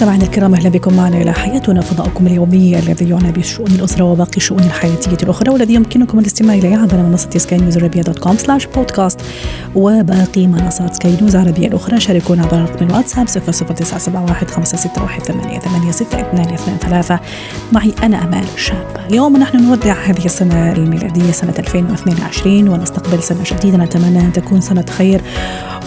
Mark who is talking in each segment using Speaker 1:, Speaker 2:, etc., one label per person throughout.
Speaker 1: مستمعينا الكرام أهلا بكم معنا إلى حياتنا فضاؤكم اليومي الذي يعنى بشؤون الأسرة وباقي الشؤون الحياتية الأخرى والذي يمكنكم الاستماع إليه عبر منصة سكاي نيوز عربيه dot com slash podcast وباقي منصات سكاي نيوز العربيه الأخرى. شاركونا عبر رقم الواتساب 00971 561 886223 معي أنا أمال شابه اليوم نحن نودع هذه السنة الميلادية سنة 2022 ونستقبل سنة جديدة. نتمنى أن تكون سنة خير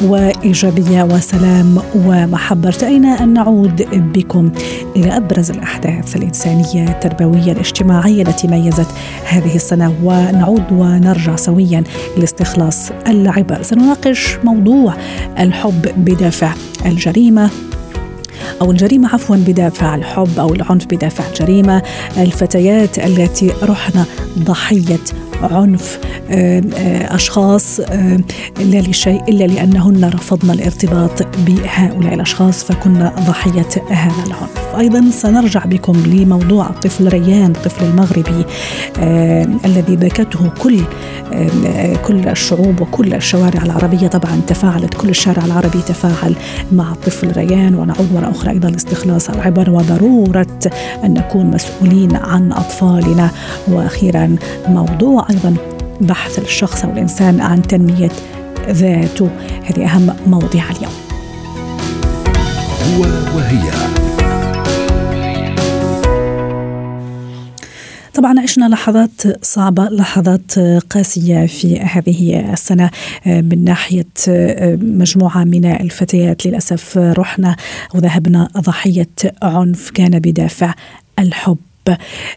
Speaker 1: وإيجابية وسلام ومحبه ارتئينا أن نعود بكم إلى أبرز الأحداث الإنسانية التربوية الاجتماعية التي ميزت هذه السنة. ونعود ونرجع سويا لاستخلاص العبر. سنناقش موضوع الحب بدافع الجريمة أو الجريمة عفوا بدافع الحب أو العنف بدافع الجريمة. الفتيات التي رحن ضحية عنف آه، لا لشيء إلا لأنهن رفضن الارتباط بهؤلاء الأشخاص فكنا ضحية هذا العنف. أيضا سنرجع بكم لموضوع الطفل ريان الطفل المغربي الذي بكته كل كل الشعوب وكل الشوارع العربية. طبعا تفاعلت كل الشارع العربي تفاعل مع الطفل ريان. ونعود مرة أخرى أيضا لاستخلاص العبر وضرورة أن نكون مسؤولين عن أطفالنا. وأخيرا موضوع أيضا بحث الشخص أو الانسان عن تنمية ذاته. هذه أهم مواضيع اليوم. هو وهي. طبعا عشنا لحظات صعبة لحظات قاسية في هذه السنة. من ناحية مجموعة من الفتيات للأسف رحنا وذهبنا ضحية عنف كان بدافع الحب.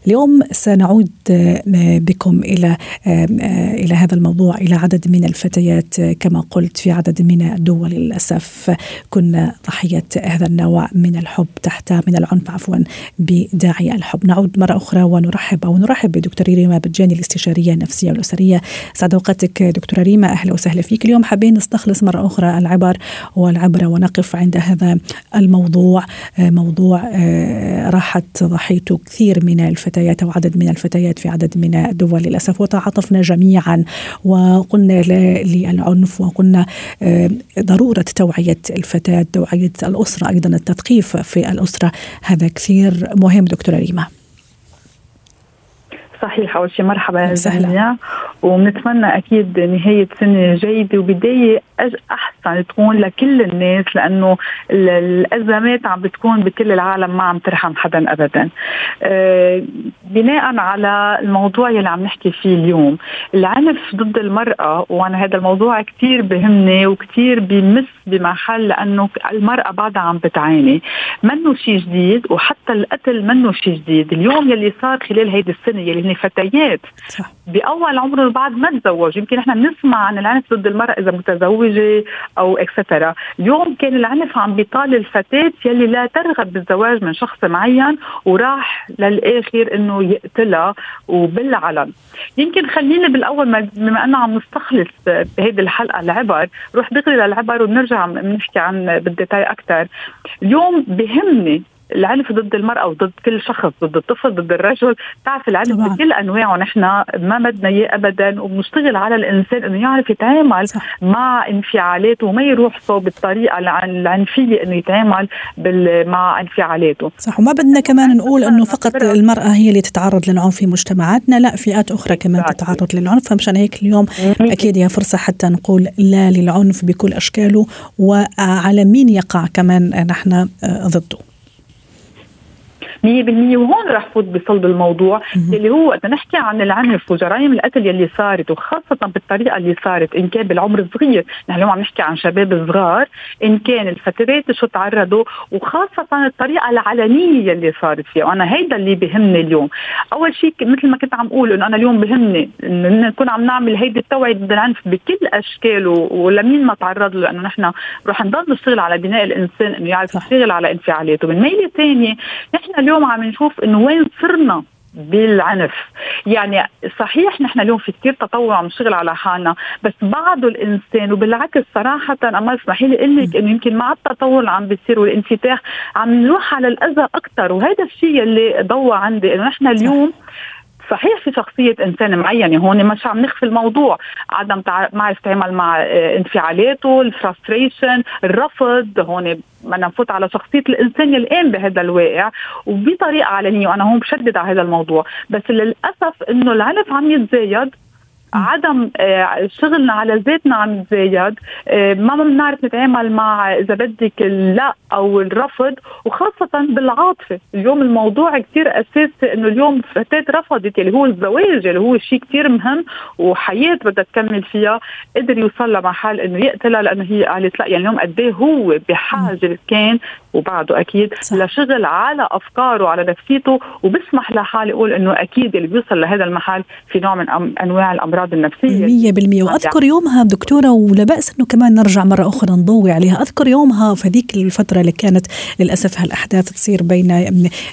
Speaker 1: اليوم سنعود آه، بكم إلى آه، إلى هذا الموضوع إلى عدد من الفتيات آه، كما قلت في عدد من الدول للأسف. كنا ضحية هذا النوع من الحب تحت من العنف عفوا بداعي الحب. نعود مرة أخرى ونرحب أو نرحب بدكتورة ريما بتجاني الاستشارية النفسية والأسرية. سعد أوقاتك دكتورة ريما. أهلا وسهلا فيك. اليوم حابين نستخلص مرة أخرى العبر والعبره ونقف عند هذا الموضوع موضوع راحت ضحيته كثير كثير من الفتيات أو عدد من الفتيات في عدد من الدول للأسف وتعاطفنا جميعا وقلنا للعنف وقلنا آه، ضرورة توعية الفتاة توعية الأسرة أيضا التثقيف في الأسرة. هذا كثير مهم دكتورة ريما.
Speaker 2: صحيح أول شيء مرحبا جميع وبنتمنى أكيد نهاية سنة جيدة وبداية احسن تكون لكل الناس لأنه الأزمات عم بتكون بكل العالم ما عم ترحم حدا ابدا. آه، بناء على الموضوع يلي عم نحكي فيه اليوم، العنف ضد المرأة وأنا هذا الموضوع كثير بهمني وكثير بمس بمحل لأنه المرأة بعدها عم بتعاني، منه شيء جديد وحتى القتل منه شيء جديد، اليوم يلي صار خلال هيدي السنة يلي هن فتيات. بأول عمرهم بعد ما تزوج. يمكن إحنا بنسمع عن العنف ضد المرأة إذا متزوجة أو اكسترا اليوم كان العنف عم بيطال الفتاة يلي لا ترغب بالزواج من شخص معين وراح للآخر إنه يقتلها وبالعلن. يمكن خلينا بالأول بما إنه عم نستخلص بهيدي الحلقة العبر روح دغري للعبر وبنرجع بنحكي عن بالديتاي أكثر اليوم بهمني العنف ضد المرأة وضد كل شخص ضد الطفل ضد الرجل. تعرف العنف طبعا. بكل أنواعه. نحن ما بدنا إياه أبدا وبنشتغل على الإنسان إنه يعرف يتعامل صح. مع انفعالاته وما يروح صوب الطريقة العنفية إنه يتعامل مع انفعالاته.
Speaker 1: صح. وما بدنا كمان نقول إنه فقط المرأة هي اللي تتعرض للعنف في مجتمعاتنا لا فئات أخرى كمان صح. تتعرض للعنف. فمشان هيك اليوم أكيد هي فرصة حتى نقول لا للعنف بكل أشكاله وعلى مين يقع كمان نحن ضده.
Speaker 2: 100% وهون رح فوت بصلب الموضوع اللي هو اذا نحكي عن العنف وجرائم القتل يلي صارت وخاصة بالطريقة اللي صارت. إن كان بالعمر الصغير نحن اليوم عم نحكي عن شباب صغار إن كان الفترات شو تعرضوا وخاصة الطريقة العلنية يلي صارت فيها. وأنا هيدا اللي بهمني اليوم. أول شيء مثل ما كنت عم أقول إنه أنا اليوم بهمني انه نكون عم نعمل هيدي التوعية ضد العنف بكل اشكاله ولمين ما تعرض له لأنه نحن رح نضل نشتغل على بناء الإنسان إنه يعرف يشتغل على انفعالاته. من ميلة ثانية نحن اليوم عم نشوف انه وين صرنا بالعنف. يعني صحيح نحن اليوم في كثير تطور عم نشتغل على حالنا بس بعده الإنسان وبالعكس صراحة أما اسمحي لي أقول لك إنه يمكن مع التطور اللي عم بيصير والانفتاح عم نروح على الاذى أكثر وهذا الشيء اللي ضوى عندي إنه نحن اليوم صحيح في شخصية إنسان معينة هون مش عم نخفي الموضوع. عدم معرفة يتعامل مع آه، انفعالاته الفرستريشن الرفض هون بدنا نفوت على شخصية الإنسان الآن بهذا الواقع وبطريقة علنية وأنا هون بشدد على هذا الموضوع. بس للأسف إنه العنف عم يتزايد عدم آه، شغلنا على ذاتنا عم يتزايد آه، ما بنعرف نتعامل مع إذا بدك اللا أو الرفض وخاصة بالعاطفة. اليوم الموضوع كثير أساسي إنه اليوم فتاة رفضت اللي هو الزواج اللي هو شيء كثير مهم وحياة بدها تكمل فيها قدر يوصل لمحل إنه يقتلها لأنه هي قالت لا. يعني اليوم قد إيه هو بحاجة كان وبعده أكيد صح. لشغل على أفكاره وعلى نفسيته وبسمح لحالي أقول إنه أكيد اللي بيوصل لهذا المحل في نوع من أنواع الأمراض. النفسية.
Speaker 1: 100% وأذكر يومها دكتورة ولا بأس إنه كمان نرجع مرة أخرى نضوي عليها. أذكر يومها في ذيك الفترة اللي كانت للأسف هالأحداث تصير بين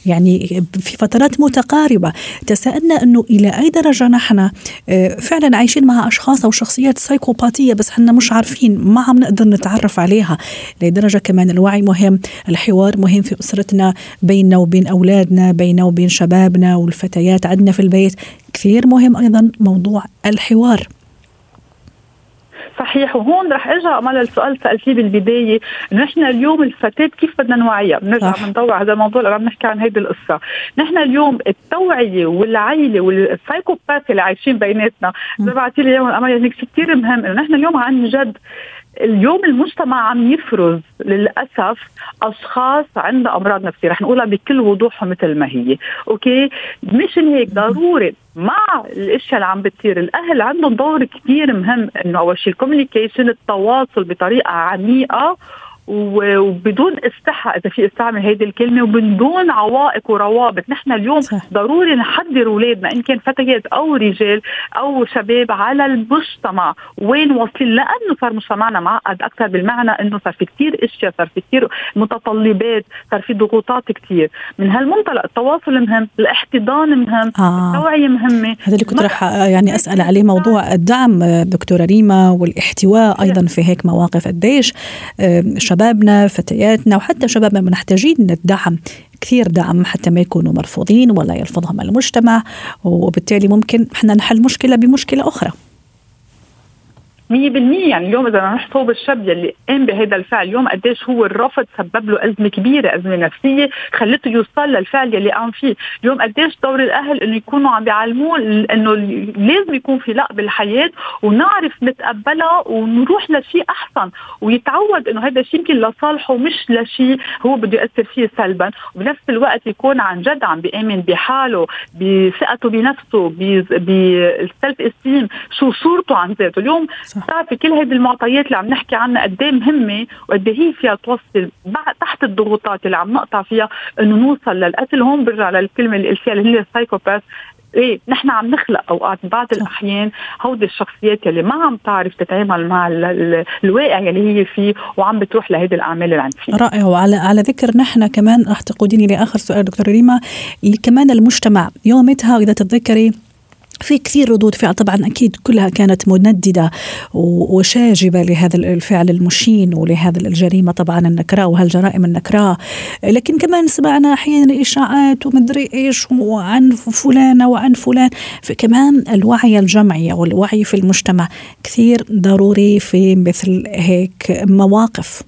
Speaker 1: يعني في فترات متقاربة تساءلنا إنه إلى أي درجة نحن آه، فعلا عايشين مع أشخاص أو شخصيات سايكوباتيه بس إحنا مش عارفين ما عم نقدر نتعرف عليها. لدرجة كمان الوعي مهم الحوار مهم في أسرتنا بيننا وبين أولادنا بيننا وبين شبابنا والفتيات. عندنا في البيت كثير مهم أيضا موضوع الحوار.
Speaker 2: صحيح وهون رح أرجع أمال السؤال سألتيه بالبداية. نحن اليوم الفتاة كيف بدنا نوعيها؟ بنرجع بنطوع هذا الموضوع اللي عم نحكي عن هيدي القصة. نحن اليوم التوعية والعيلة والسايكوباث اللي عايشين بيناتنا بعتي لي اليوم أمال كثير مهم إنه نحن اليوم عن جد اليوم المجتمع عم يفرز للأسف أشخاص عندها أمراض نفسية. رح نقولها بكل وضوح مثل ما هي. Okay؟ مشان هيك. ضروري. مع الإشياء اللي عم بتصير الأهل عندهم دور كثير مهم إنه أول شيء ال communication التواصل بطريقة عميقة وبدون استحى إذا في استعمل هذه الكلمة وبدون عوائق وروابط. نحن اليوم صح. ضروري نحضر اولادنا إن كان فتيات أو رجال أو شباب على المجتمع. وين واصلين؟ لأنه صار مجتمعنا معقد أكثر بالمعنى إنه صار في كثير أشياء صار في كثير متطلبات صار في ضغوطات كثير من هالمنطلق التواصل مهم الاحتضان مهم آه. التوعية مهمة.
Speaker 1: هذا اللي كنت راح يعني أسأل عليه موضوع الدعم دكتورة ريما والاحتواء أيضا في هيك مواقف قديش شبابنا فتياتنا وحتى شبابنا محتاجين الدعم كثير دعم حتى ما يكونوا مرفوضين ولا يرفضهم المجتمع وبالتالي ممكن إحنا نحل مشكلة بمشكلة أخرى.
Speaker 2: 100% يعني اليوم إذا نروح صوب الشاب يلي قام بهذا الفعل اليوم قديش هو الرفض سبب له أزمة كبيرة أزمة نفسية خلته يوصل للفعل يلي قام فيه. اليوم قديش دور الأهل إنه يكونوا عم بيعلموه إنه لازم يكون في لا بالحياة ونعرف نتقبلها ونروح لشيء أحسن ويتعود إنه هذا الشيء يمكن لصالحه مش لشيء هو بده ياثر فيه سلبا. وبنفس الوقت يكون عن جد عم بيآمن بحاله بثقته بنفسه بالسلف استيم شو صورته عن ذاته. اليوم بتعرفي كل هذه المعطيات اللي عم نحكي عنها قد إيه مهمة وقد إيه هي فيها توصل تحت الضغوطات اللي عم نقطع فيها إنه نوصل للقتل. هون برجع للكلمة اللي قلتيها اللي هي السايكوباث إيه نحن عم نخلق أوقات بعض الأحيان هودي الشخصيات اللي ما عم تعرف تتعامل مع الواقع اللي هي فيه وعم بتروح لهيدي الأعمال العنفيه
Speaker 1: رائع. وعلى على ذكر نحن كمان رح تقوديني لآخر سؤال دكتور ريما كمان المجتمع يومتها إذا تتذكري في كثير ردود فعل. طبعا أكيد كلها كانت منددة وشاجبة لهذا الفعل المشين ولهذا الجريمة طبعا النكراء وهالجرائم النكراء لكن كمان سمعنا أحيانا إشاعات ومدري إيش وعن فلانه وعن فلان. فكمان الوعي الجمعي والوعي في المجتمع كثير ضروري في مثل هيك مواقف.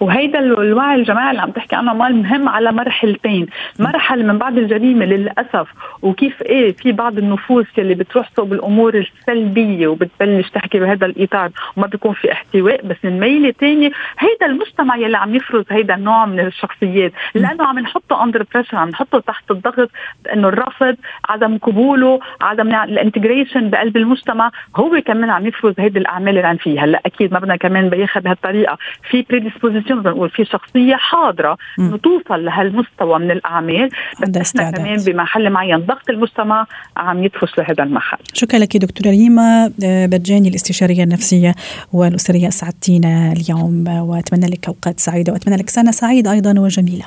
Speaker 2: وهيدا الوعي الجماعي اللي عم تحكي عنه مال مهم على مرحلتين. مرحلة من بعد الجريمة للأسف وكيف إيه في بعض النفوس اللي بتروح صوب الأمور السلبية وبتبلش تحكي بهذا الإطار وما بيكون في احتواء. بس من ميلة ثانية هيدا المجتمع يلي عم يفرز هيدا النوع من الشخصيات. لأنه عم نحطه under pressure عم نحطه تحت الضغط إنه الرفض عدم قبوله عدم ال integration بقلب المجتمع. هو كمان عم يفرز هيدي الأعمال اللي عم فيها. هلأ أكيد ما بدنا كمان بياخذ بهالطريقه في بوزيشن بنقول في شخصية حاضرة انه توصل لهالمستوى من الأعمال بس كمان بمحل معين ضغط المجتمع عم يدفش لهذا المحل.
Speaker 1: شكرا لك دكتورة ريما. آه، برجاني الاستشارية النفسية والأسرية سعدتينا اليوم وأتمنى لك أوقات سعيدة وأتمنى لك سنة سعيدة أيضا وجميلة.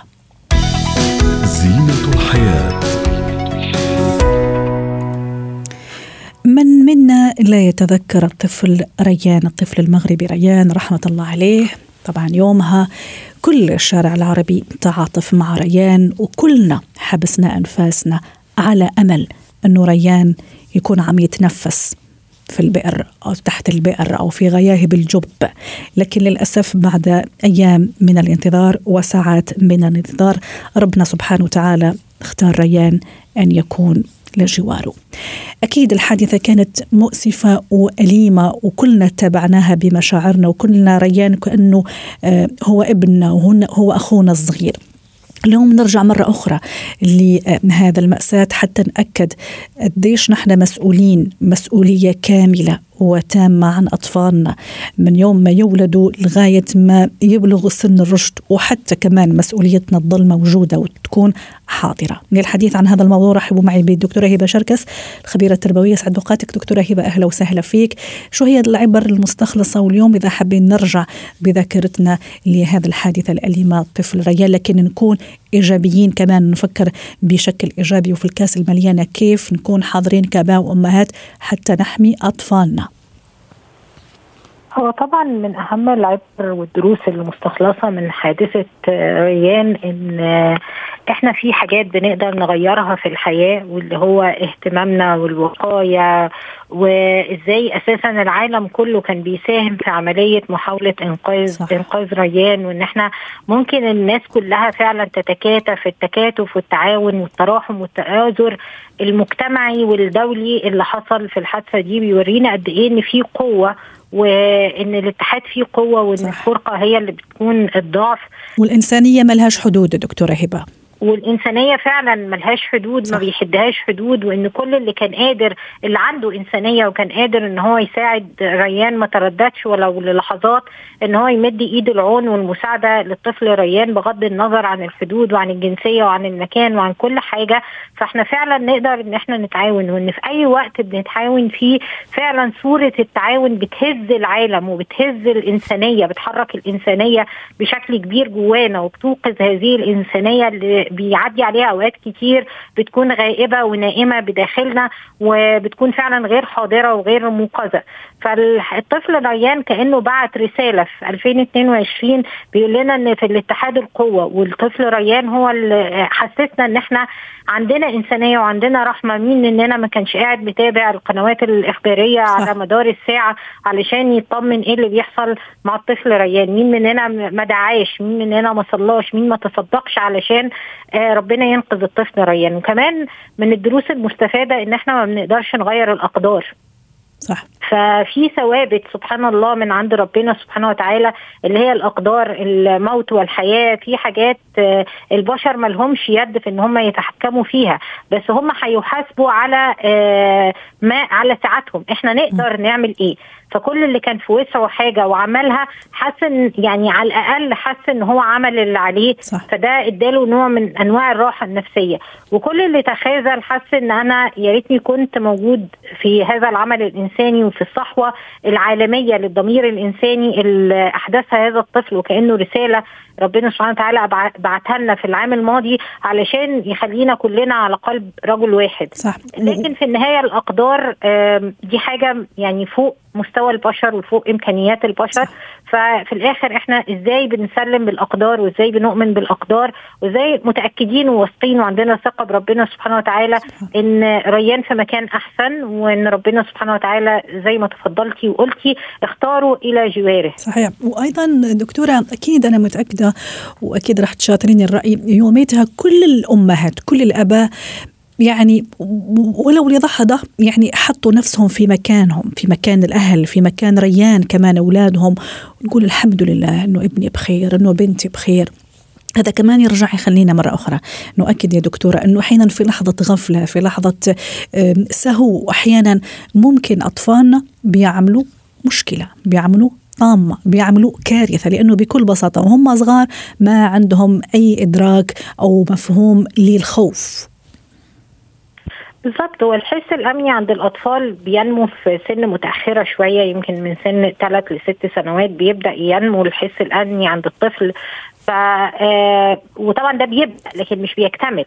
Speaker 3: زينة الحياة.
Speaker 1: من منا لا يتذكر الطفل ريان؟ الطفل المغربي ريان رحمة الله عليه. طبعا يومها كل الشارع العربي تعاطف مع ريان وكلنا حبسنا أنفاسنا على أمل أنه ريان يكون عم يتنفس في البئر أو تحت البئر أو في غياهب الجب. لكن للأسف بعد أيام من الانتظار وساعات من الانتظار ربنا سبحانه وتعالى اختار ريان أن يكون لجواره أكيد الحادثة كانت مؤسفة وأليمة وكلنا تابعناها بمشاعرنا وكلنا ريان كأنه آه، هو ابننا وهو أخونا الصغير. اليوم نرجع مرة أخرى لهذا المأساة حتى نأكد قديش نحن مسؤولين مسؤولية كاملة. وتامة عن أطفالنا من يوم ما يولدوا لغاية ما يبلغوا سن الرشد وحتى كمان مسؤوليتنا تظل موجودة وتكون حاضرة. للحديث عن هذا الموضوع رحبوا معي بالدكتورة هبة شركس الخبيرة التربوية. سعد أوقاتك دكتورة هبة أهلا وسهلا فيك. شو هي العبر المستخلصة واليوم إذا حابين نرجع بذاكرتنا لهذا الحادثة الأليمة؟ طفل ريال لكن نكون إيجابيين كمان. نفكر بشكل إيجابي وفي الكأس المليانة كيف نكون حاضرين كأباء وأمهات حتى نحمي أطفالنا.
Speaker 4: هو طبعا من أهم العبر والدروس المستخلصة من حادثة ريان إن إحنا في حاجات بنقدر نغيرها في الحياة واللي هو اهتمامنا والوقاية وإزاي أساسا العالم كله كان بيساهم في عملية محاولة إنقاذ صح. إنقاذ ريان وإن إحنا ممكن الناس كلها فعلا تتكاتف التكاتف والتعاون والتراحم والتآزر المجتمعي والدولي اللي حصل في الحادثة دي بيورينا قد إيه إن في قوة وإن الاتحاد فيه قوة وإن الفرقة هي اللي بتكون الضعف.
Speaker 1: والإنسانية ملهاش حدود دكتورة هبة.
Speaker 4: والإنسانية فعلا ملهاش حدود صح. ما بيحدهاش حدود وإن كل اللي كان قادر اللي عنده إنسانية وكان قادر إن هو يساعد ريان ما ترددش ولو للحظات إن هو يمد إيد العون والمساعدة للطفل ريان بغض النظر عن الحدود وعن الجنسية وعن المكان وعن كل حاجة فإحنا فعلا نقدر إن إحنا نتعاون وإن في أي وقت بنتعاون فيه فعلا صورة التعاون بتهز العالم وبتهز الإنسانية بتحرك الإنسانية بشكل كبير جوانا وبتوقظ هذه الإنسانية اللي بيعدي عليها أوقات كتير بتكون غائبة ونائمة بداخلنا وبتكون فعلا غير حاضرة وغير موقظه فالطفل ريان كأنه بعت رسالة في 2022 بيقول لنا إن في الاتحاد القوة والطفل ريان هو اللي حسسنا إن إحنا عندنا إنسانية وعندنا رحمة. مين مننا ما كانش قاعد متابع القنوات الإخبارية صح. على مدار الساعة علشان يطمن إيه اللي بيحصل مع الطفل ريان مين مننا ما دعاش؟ مين مننا ما صلاش؟ مين ما تصدقش علشان آه ربنا ينقذ الطفل ريان وكمان من الدروس المستفادة إن إحنا ما بنقدرش نغير الأقدار.
Speaker 1: صح.
Speaker 4: ففي ثوابت سبحان الله من عند ربنا سبحانه وتعالى اللي هي الأقدار الموت والحياة. في حاجات آه، البشر ما لهمش يد في إن هم يتحكموا فيها. بس هم هيحاسبوا على آه، ما على ساعتهم إحنا نقدر نعمل إيه؟ فكل اللي كان في وسعه حاجة وعملها حس إن يعني على الأقل حس إن هو عمل اللي عليه صح. فده إداله نوع من أنواع الراحة النفسية وكل اللي تخاذل حس إن أنا يا ريتني كنت موجود في هذا العمل الإنساني وفي الصحوة العالمية للضمير الإنساني اللي احدثها هذا الطفل وكأنه رسالة ربنا سبحانه وتعالى بعتها لنا في العام الماضي علشان يخلينا كلنا على قلب رجل واحد
Speaker 1: صح.
Speaker 4: لكن في النهاية الأقدار دي حاجة يعني فوق مستوى البشر وفوق إمكانيات البشر صح. ففي الآخر إحنا إزاي بنسلم بالأقدار وإزاي بنؤمن بالأقدار وإزاي متأكدين وواثقين وعندنا ثقة بربنا سبحانه وتعالى إن ريان في مكان أحسن وإن ربنا سبحانه وتعالى زي ما تفضلتي وقلتي اختاروا إلى جواره.
Speaker 1: صحيح. وأيضا دكتورة أكيد أنا متأكدة وأكيد رح تشاطريني الرأي يوميتها كل الأمهات كل الأباء يعني ولو للحظة يعني حطوا نفسهم في مكانهم في مكان الأهل في مكان ريان كمان أولادهم نقول الحمد لله أنه ابني بخير أنه بنتي بخير. هذا كمان يرجع يخلينا مرة أخرى. نؤكد يا دكتورة أنه أحيانا في لحظة غفلة في لحظة سهو أحيانا ممكن أطفالنا بيعملوا مشكلة بيعملوا طامة بيعملوا كارثة لأنه بكل بساطة وهم صغار ما عندهم أي إدراك أو مفهوم للخوف.
Speaker 4: بالظبط. هو الحس الأمني عند الأطفال بينمو في سن متأخرة شوية يمكن من سن ثلاث لست سنوات بيبدأ ينمو الحس الأمني عند الطفل. ف آه وطبعا ده بيبدأ لكن مش بيكتمل.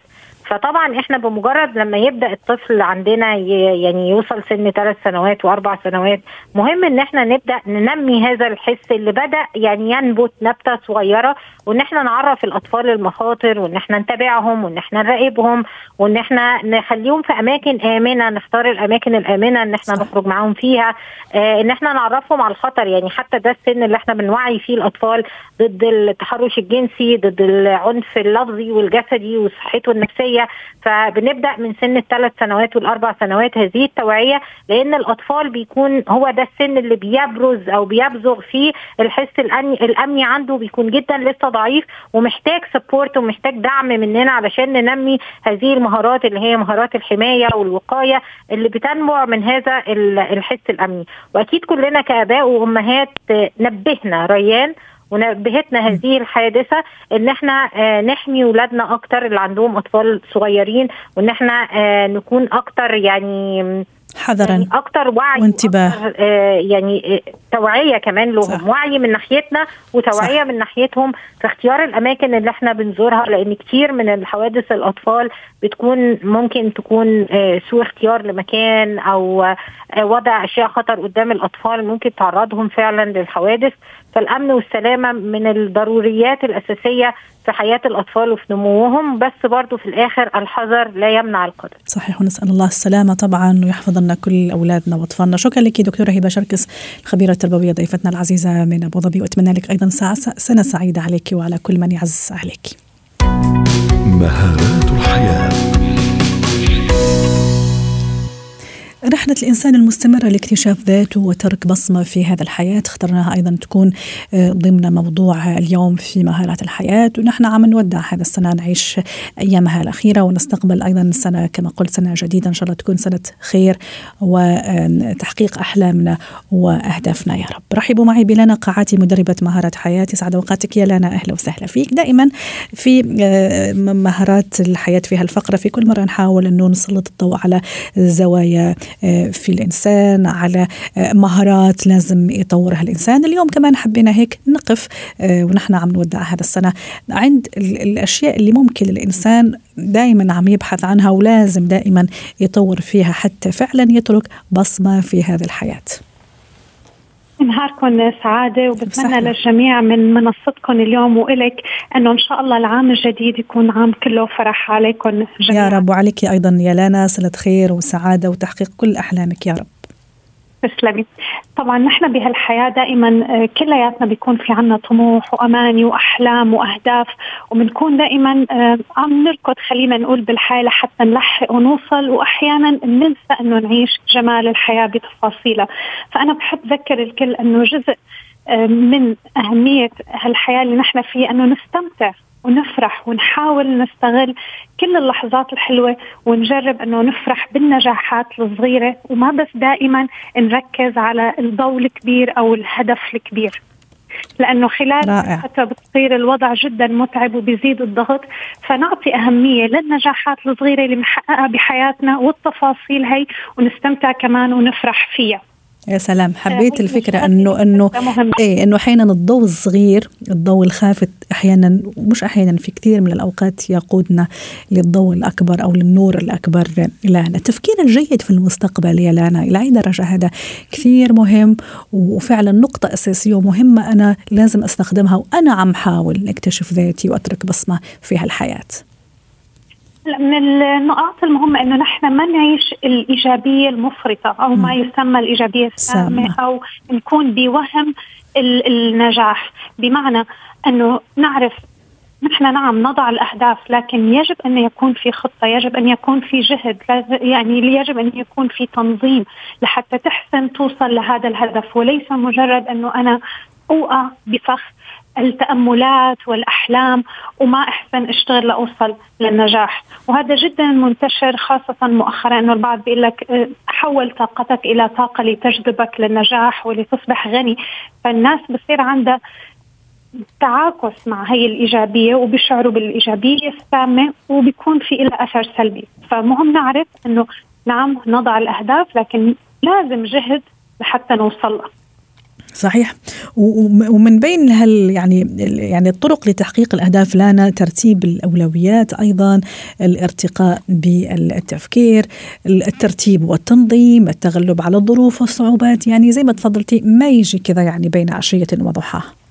Speaker 4: فطبعا إحنا بمجرد لما يبدأ الطفل عندنا يعني يوصل سن ثلاث سنوات وأربع سنوات مهم إن إحنا نبدأ ننمي هذا الحس اللي بدأ يعني ينبت نبتة صغيرة وإن إحنا نعرف الأطفال المخاطر وإن إحنا نتابعهم وإن إحنا نراقبهم وإن إحنا نخليهم في أماكن آمنة نختار الأماكن الآمنة إن إحنا نخرج معاهم فيها. آه إن إحنا نعرفهم على الخطر يعني حتى ده السن اللي إحنا بنوعي فيه الأطفال ضد التحرش الجنسي ضد العنف اللفظي والجسدي وصحته النفسية. فبنبدأ من سن الثلاث سنوات والأربع سنوات هذه التوعية لأن الأطفال بيكون هو ده السن اللي بيبرز أو بيبزغ فيه الحس الأمني عنده بيكون جدا لسه ضعيف ومحتاج support ومحتاج دعم مننا علشان ننمي هذه المهارات اللي هي مهارات الحماية والوقاية اللي بتنبع من هذا الحس الأمني. وأكيد كلنا كآباء وأمهات نبهنا ريان ونبهتنا هذه الحادثة إن إحنا آه نحمي ولادنا أكتر اللي عندهم أطفال صغيرين وإن إحنا آه نكون أكتر يعني
Speaker 1: حذرا
Speaker 4: يعني أكتر وعي
Speaker 1: وانتباه
Speaker 4: آه يعني آه توعية كمان لهم صح. وعي من ناحيتنا وتوعية صح. من ناحيتهم في اختيار الأماكن اللي إحنا بنزورها لأن كتير من الحوادث الأطفال بتكون ممكن تكون آه سوء اختيار لمكان أو آه وضع أشياء خطر قدام الأطفال ممكن تعرضهم فعلا للحوادث فالأمن والسلامة من الضروريات الأساسية في حياة الأطفال وفي نموهم بس برضو في الآخر الحذر لا يمنع القدر.
Speaker 1: صحيح ونسأل الله السلامة طبعا ويحفظ لنا كل أولادنا وأطفالنا، شكرا لك دكتورة هبة شركس الخبيرة التربوية ضيفتنا العزيزة من أبو ظبي وأتمنى لك أيضا سنة سعيدة عليك وعلى كل من يعز عليك.
Speaker 3: مهارات الحياة
Speaker 1: رحلة الإنسان المستمرة لاكتشاف ذاته وترك بصمة في هذا الحياة اخترناها أيضا تكون ضمن موضوع اليوم في مهارات الحياة. ونحن عم نودع هذا السنة نعيش أيامها الأخيرة ونستقبل أيضا سنة كما قلت سنة جديدة. إن شاء الله تكون سنة خير وتحقيق أحلامنا وأهدافنا. يا رب. رحبوا معي بلانا قاعاتي مدربة مهارات حياة. يسعد أوقاتك يا لانا. أهلا وسهلا فيك. دائما في مهارات الحياة في هالفقرة في كل مرة نحاول أنه نسلط الضوء على زوايا في الإنسان على مهارات لازم يطورها الإنسان. اليوم كمان حبينا هيك نقف ونحن عم نودع هذا السنة. عند الأشياء اللي ممكن الإنسان دائما عم يبحث عنها ولازم دائما يطور فيها حتى فعلا يترك بصمة في هذه الحياة.
Speaker 5: نهاركم سعادة وبتمنى للجميع من منصتكم اليوم وإلك أنه إن شاء الله العام الجديد يكون عام كله فرح عليكم
Speaker 1: جميعا. يا رب وعليك أيضا يا لانا صلة خير وسعادة وتحقيق كل أحلامك يا رب.
Speaker 5: تسلمي. طبعا نحن بهالحياة دائما كلياتنا بيكون في عنا طموح وأماني وأحلام وأهداف وبنكون دائما عم نركض خلينا نقول بالحياة لحتى نلحق ونوصل وأحيانا بننسى أنه نعيش جمال الحياة بتفاصيلها. فأنا بحب أذكر الكل أنه جزء من أهمية هالحياة اللي نحن فيها أنه نستمتع ونفرح ونحاول نستغل كل اللحظات الحلوة ونجرب أنه نفرح بالنجاحات الصغيرة وما بس دائما نركز على الضوء الكبير أو الهدف الكبير. لأنه خلال فترة بتصير الوضع جدا متعب وبيزيد الضغط فنعطي أهمية للنجاحات الصغيرة اللي بنحققها بحياتنا والتفاصيل هي ونستمتع كمان ونفرح فيها.
Speaker 1: يا سلام. حبيت الفكرة انه انه إيه إنه أحيانا الضوء الصغير الضوء الخافت أحيانا مش أحيانا في كثير من الأوقات يقودنا للضوء الأكبر أو للنور الأكبر. لانا التفكير الجيد في المستقبل يا لانا إلى أي درجة هذا؟ كثير مهم وفعلا نقطة أساسية ومهمة أنا لازم أستخدمها وأنا عم حاول أكتشف ذاتي وأترك بصمة في هالحياة.
Speaker 5: من النقاط المهمة أنه نحن ما نعيش الإيجابية المفرطة أو ما يسمى الإيجابية السامة أو نكون بوهم النجاح. بمعنى أنه نعرف نحن نعم نضع الأهداف لكن يجب أن يكون في خطة يجب أن يكون في جهد يعني يجب أن يكون في تنظيم لحتى تحسن توصل لهذا الهدف وليس مجرد أنه أنا أوقع بفخ التأملات والأحلام وما أحسن أشتغل لأوصل للنجاح. وهذا جدا منتشر خاصة مؤخرا. أنه البعض بيقول لك حول طاقتك إلى طاقة لتجذبك للنجاح ولتصبح غني. فالناس بصير عندها تعاكس مع هي الإيجابية وبيشعروا بالإيجابية السامة وبيكون في لها أثر سلبي. فمهم نعرف أنه نعم نضع الأهداف لكن لازم جهد لحتى نوصل
Speaker 1: صحيح. ومن بين هال يعني يعني الطرق لتحقيق الأهداف لنا ترتيب الأولويات أيضا الارتقاء بالتفكير الترتيب والتنظيم التغلب على الظروف والصعوبات. يعني زي ما تفضلتي ما يجي كذا يعني بين عشية وضحاها؟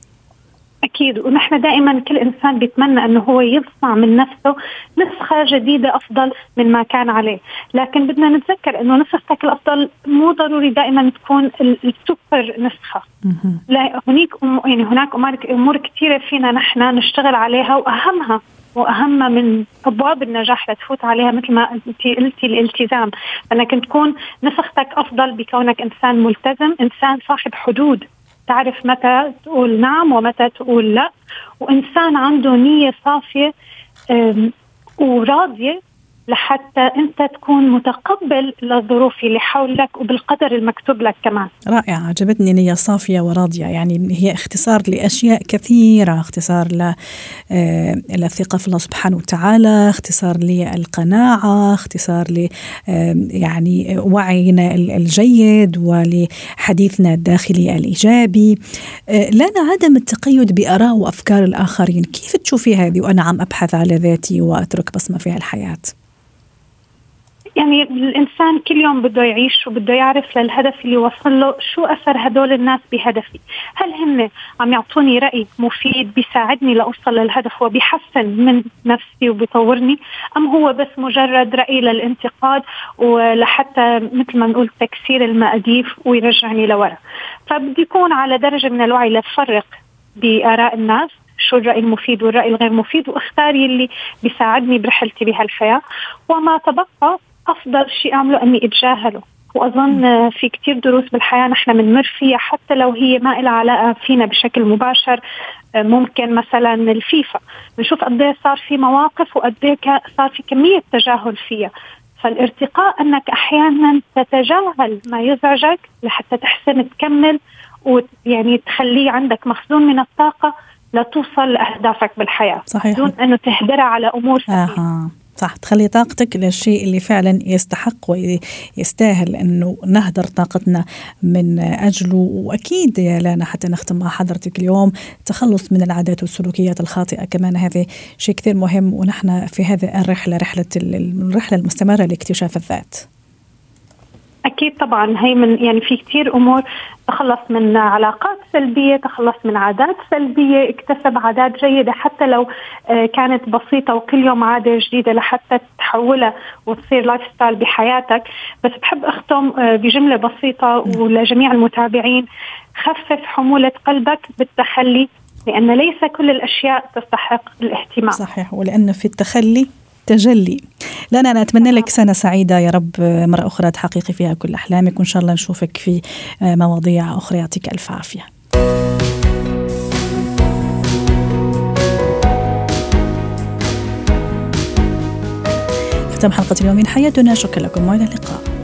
Speaker 5: أكيد. ونحن دائما كل إنسان بيتمنى إنه هو يصنع من نفسه نسخة جديدة أفضل من ما كان عليه، لكن بدنا نتذكر إنه نسختك الأفضل مو ضروري دائما تكون السوبر نسخة. لا هناك يعني هناك امور كثيرة فينا نحن نشتغل عليها واهمها واهم من أبواب النجاح لتفوت عليها مثل ما انت قلتي الالتزام. انك تكون نسختك أفضل بكونك إنسان ملتزم إنسان صاحب حدود. تعرف متى تقول نعم ومتى تقول لا. وإنسان عنده نية صافية وراضية لحتى أنت تكون متقبل للظروف اللي حولك وبالقدر المكتوب لك كمان.
Speaker 1: رائعة عجبتني نيه صافية وراضية. يعني هي اختصار لأشياء كثيرة اختصار ل آه، للثقة في الله سبحانه وتعالى اختصار للقناعة اختصار ل يعني وعينا الجيد ولحديثنا الداخلي الإيجابي. آه، لنا عدم التقيد بآراء وأفكار الآخرين. كيف تشوفي هذه؟ وأنا عم أبحث على ذاتي وأترك بصمة في الحياة
Speaker 5: يعني الإنسان كل يوم بده يعيش وبده يعرف للهدف اللي وصل له شو أثر هدول الناس بهدفي. هل هن عم يعطوني رأي مفيد بيساعدني لأوصل للهدف وبيحسن من نفسي وبيطورني أم هو بس مجرد رأي للانتقاد ولحتى مثل ما نقول تكسير المقاديف ويرجعني لورا؟ فبدي يكون على درجة من الوعي لفرق بآراء الناس شو الرأي المفيد والرأي الغير مفيد واختار يلي بيساعدني برحلتي بهالحياة. وما تبقى أفضل شيء أعمله أني أتجاهله. وأظن في كثير دروس بالحياة نحن بنمر فيها حتى لو هي ما لها علاقة فينا بشكل مباشر ممكن مثلا الفيفا. بنشوف قد إيه صار في مواقف وقد إيه صار في كمية تجاهل فيها. فالارتقاء أنك أحيانا تتجاهل ما يزعجك لحتى تحسن تكمل ويعني تخليه عندك مخزون من الطاقة لتوصل لأهدافك بالحياة.
Speaker 1: صحيح.
Speaker 5: دون انه تهدرها على أمور
Speaker 1: سهله صح تخلي طاقتك للشيء اللي فعلا يستحق ويستاهل أنه نهدر طاقتنا من أجله وأكيد يا لانا حتى نختم مع حضرتك اليوم التخلص من العادات والسلوكيات الخاطئة كمان هذا شيء كثير مهم ونحن في هذه الرحلة رحلة الرحلة المستمرة لاكتشاف الذات.
Speaker 5: أكيد طبعا هي من يعني في كثير أمور تخلص من علاقات سلبية تخلص من عادات سلبية اكتسب عادات جيدة حتى لو آه، كانت بسيطة وكل يوم عادة جديدة لحتى تحولها وتصير lifestyle بحياتك. بس بحب أختم آه، بجملة بسيطة ولجميع المتابعين. خفف حمولة قلبك بالتخلي لأن ليس كل الأشياء تستحق الاهتمام.
Speaker 1: صحيح ولأن في التخلي تجلي. لنا أنا أتمنى لك سنة سعيدة يا رب. مرة أخرى تحققي فيها كل أحلامك وإن شاء الله نشوفك في مواضيع أخرى. يعطيك ألف عافية. ختام حلقة اليوم من حياتنا. شكرا لكم وإلى اللقاء.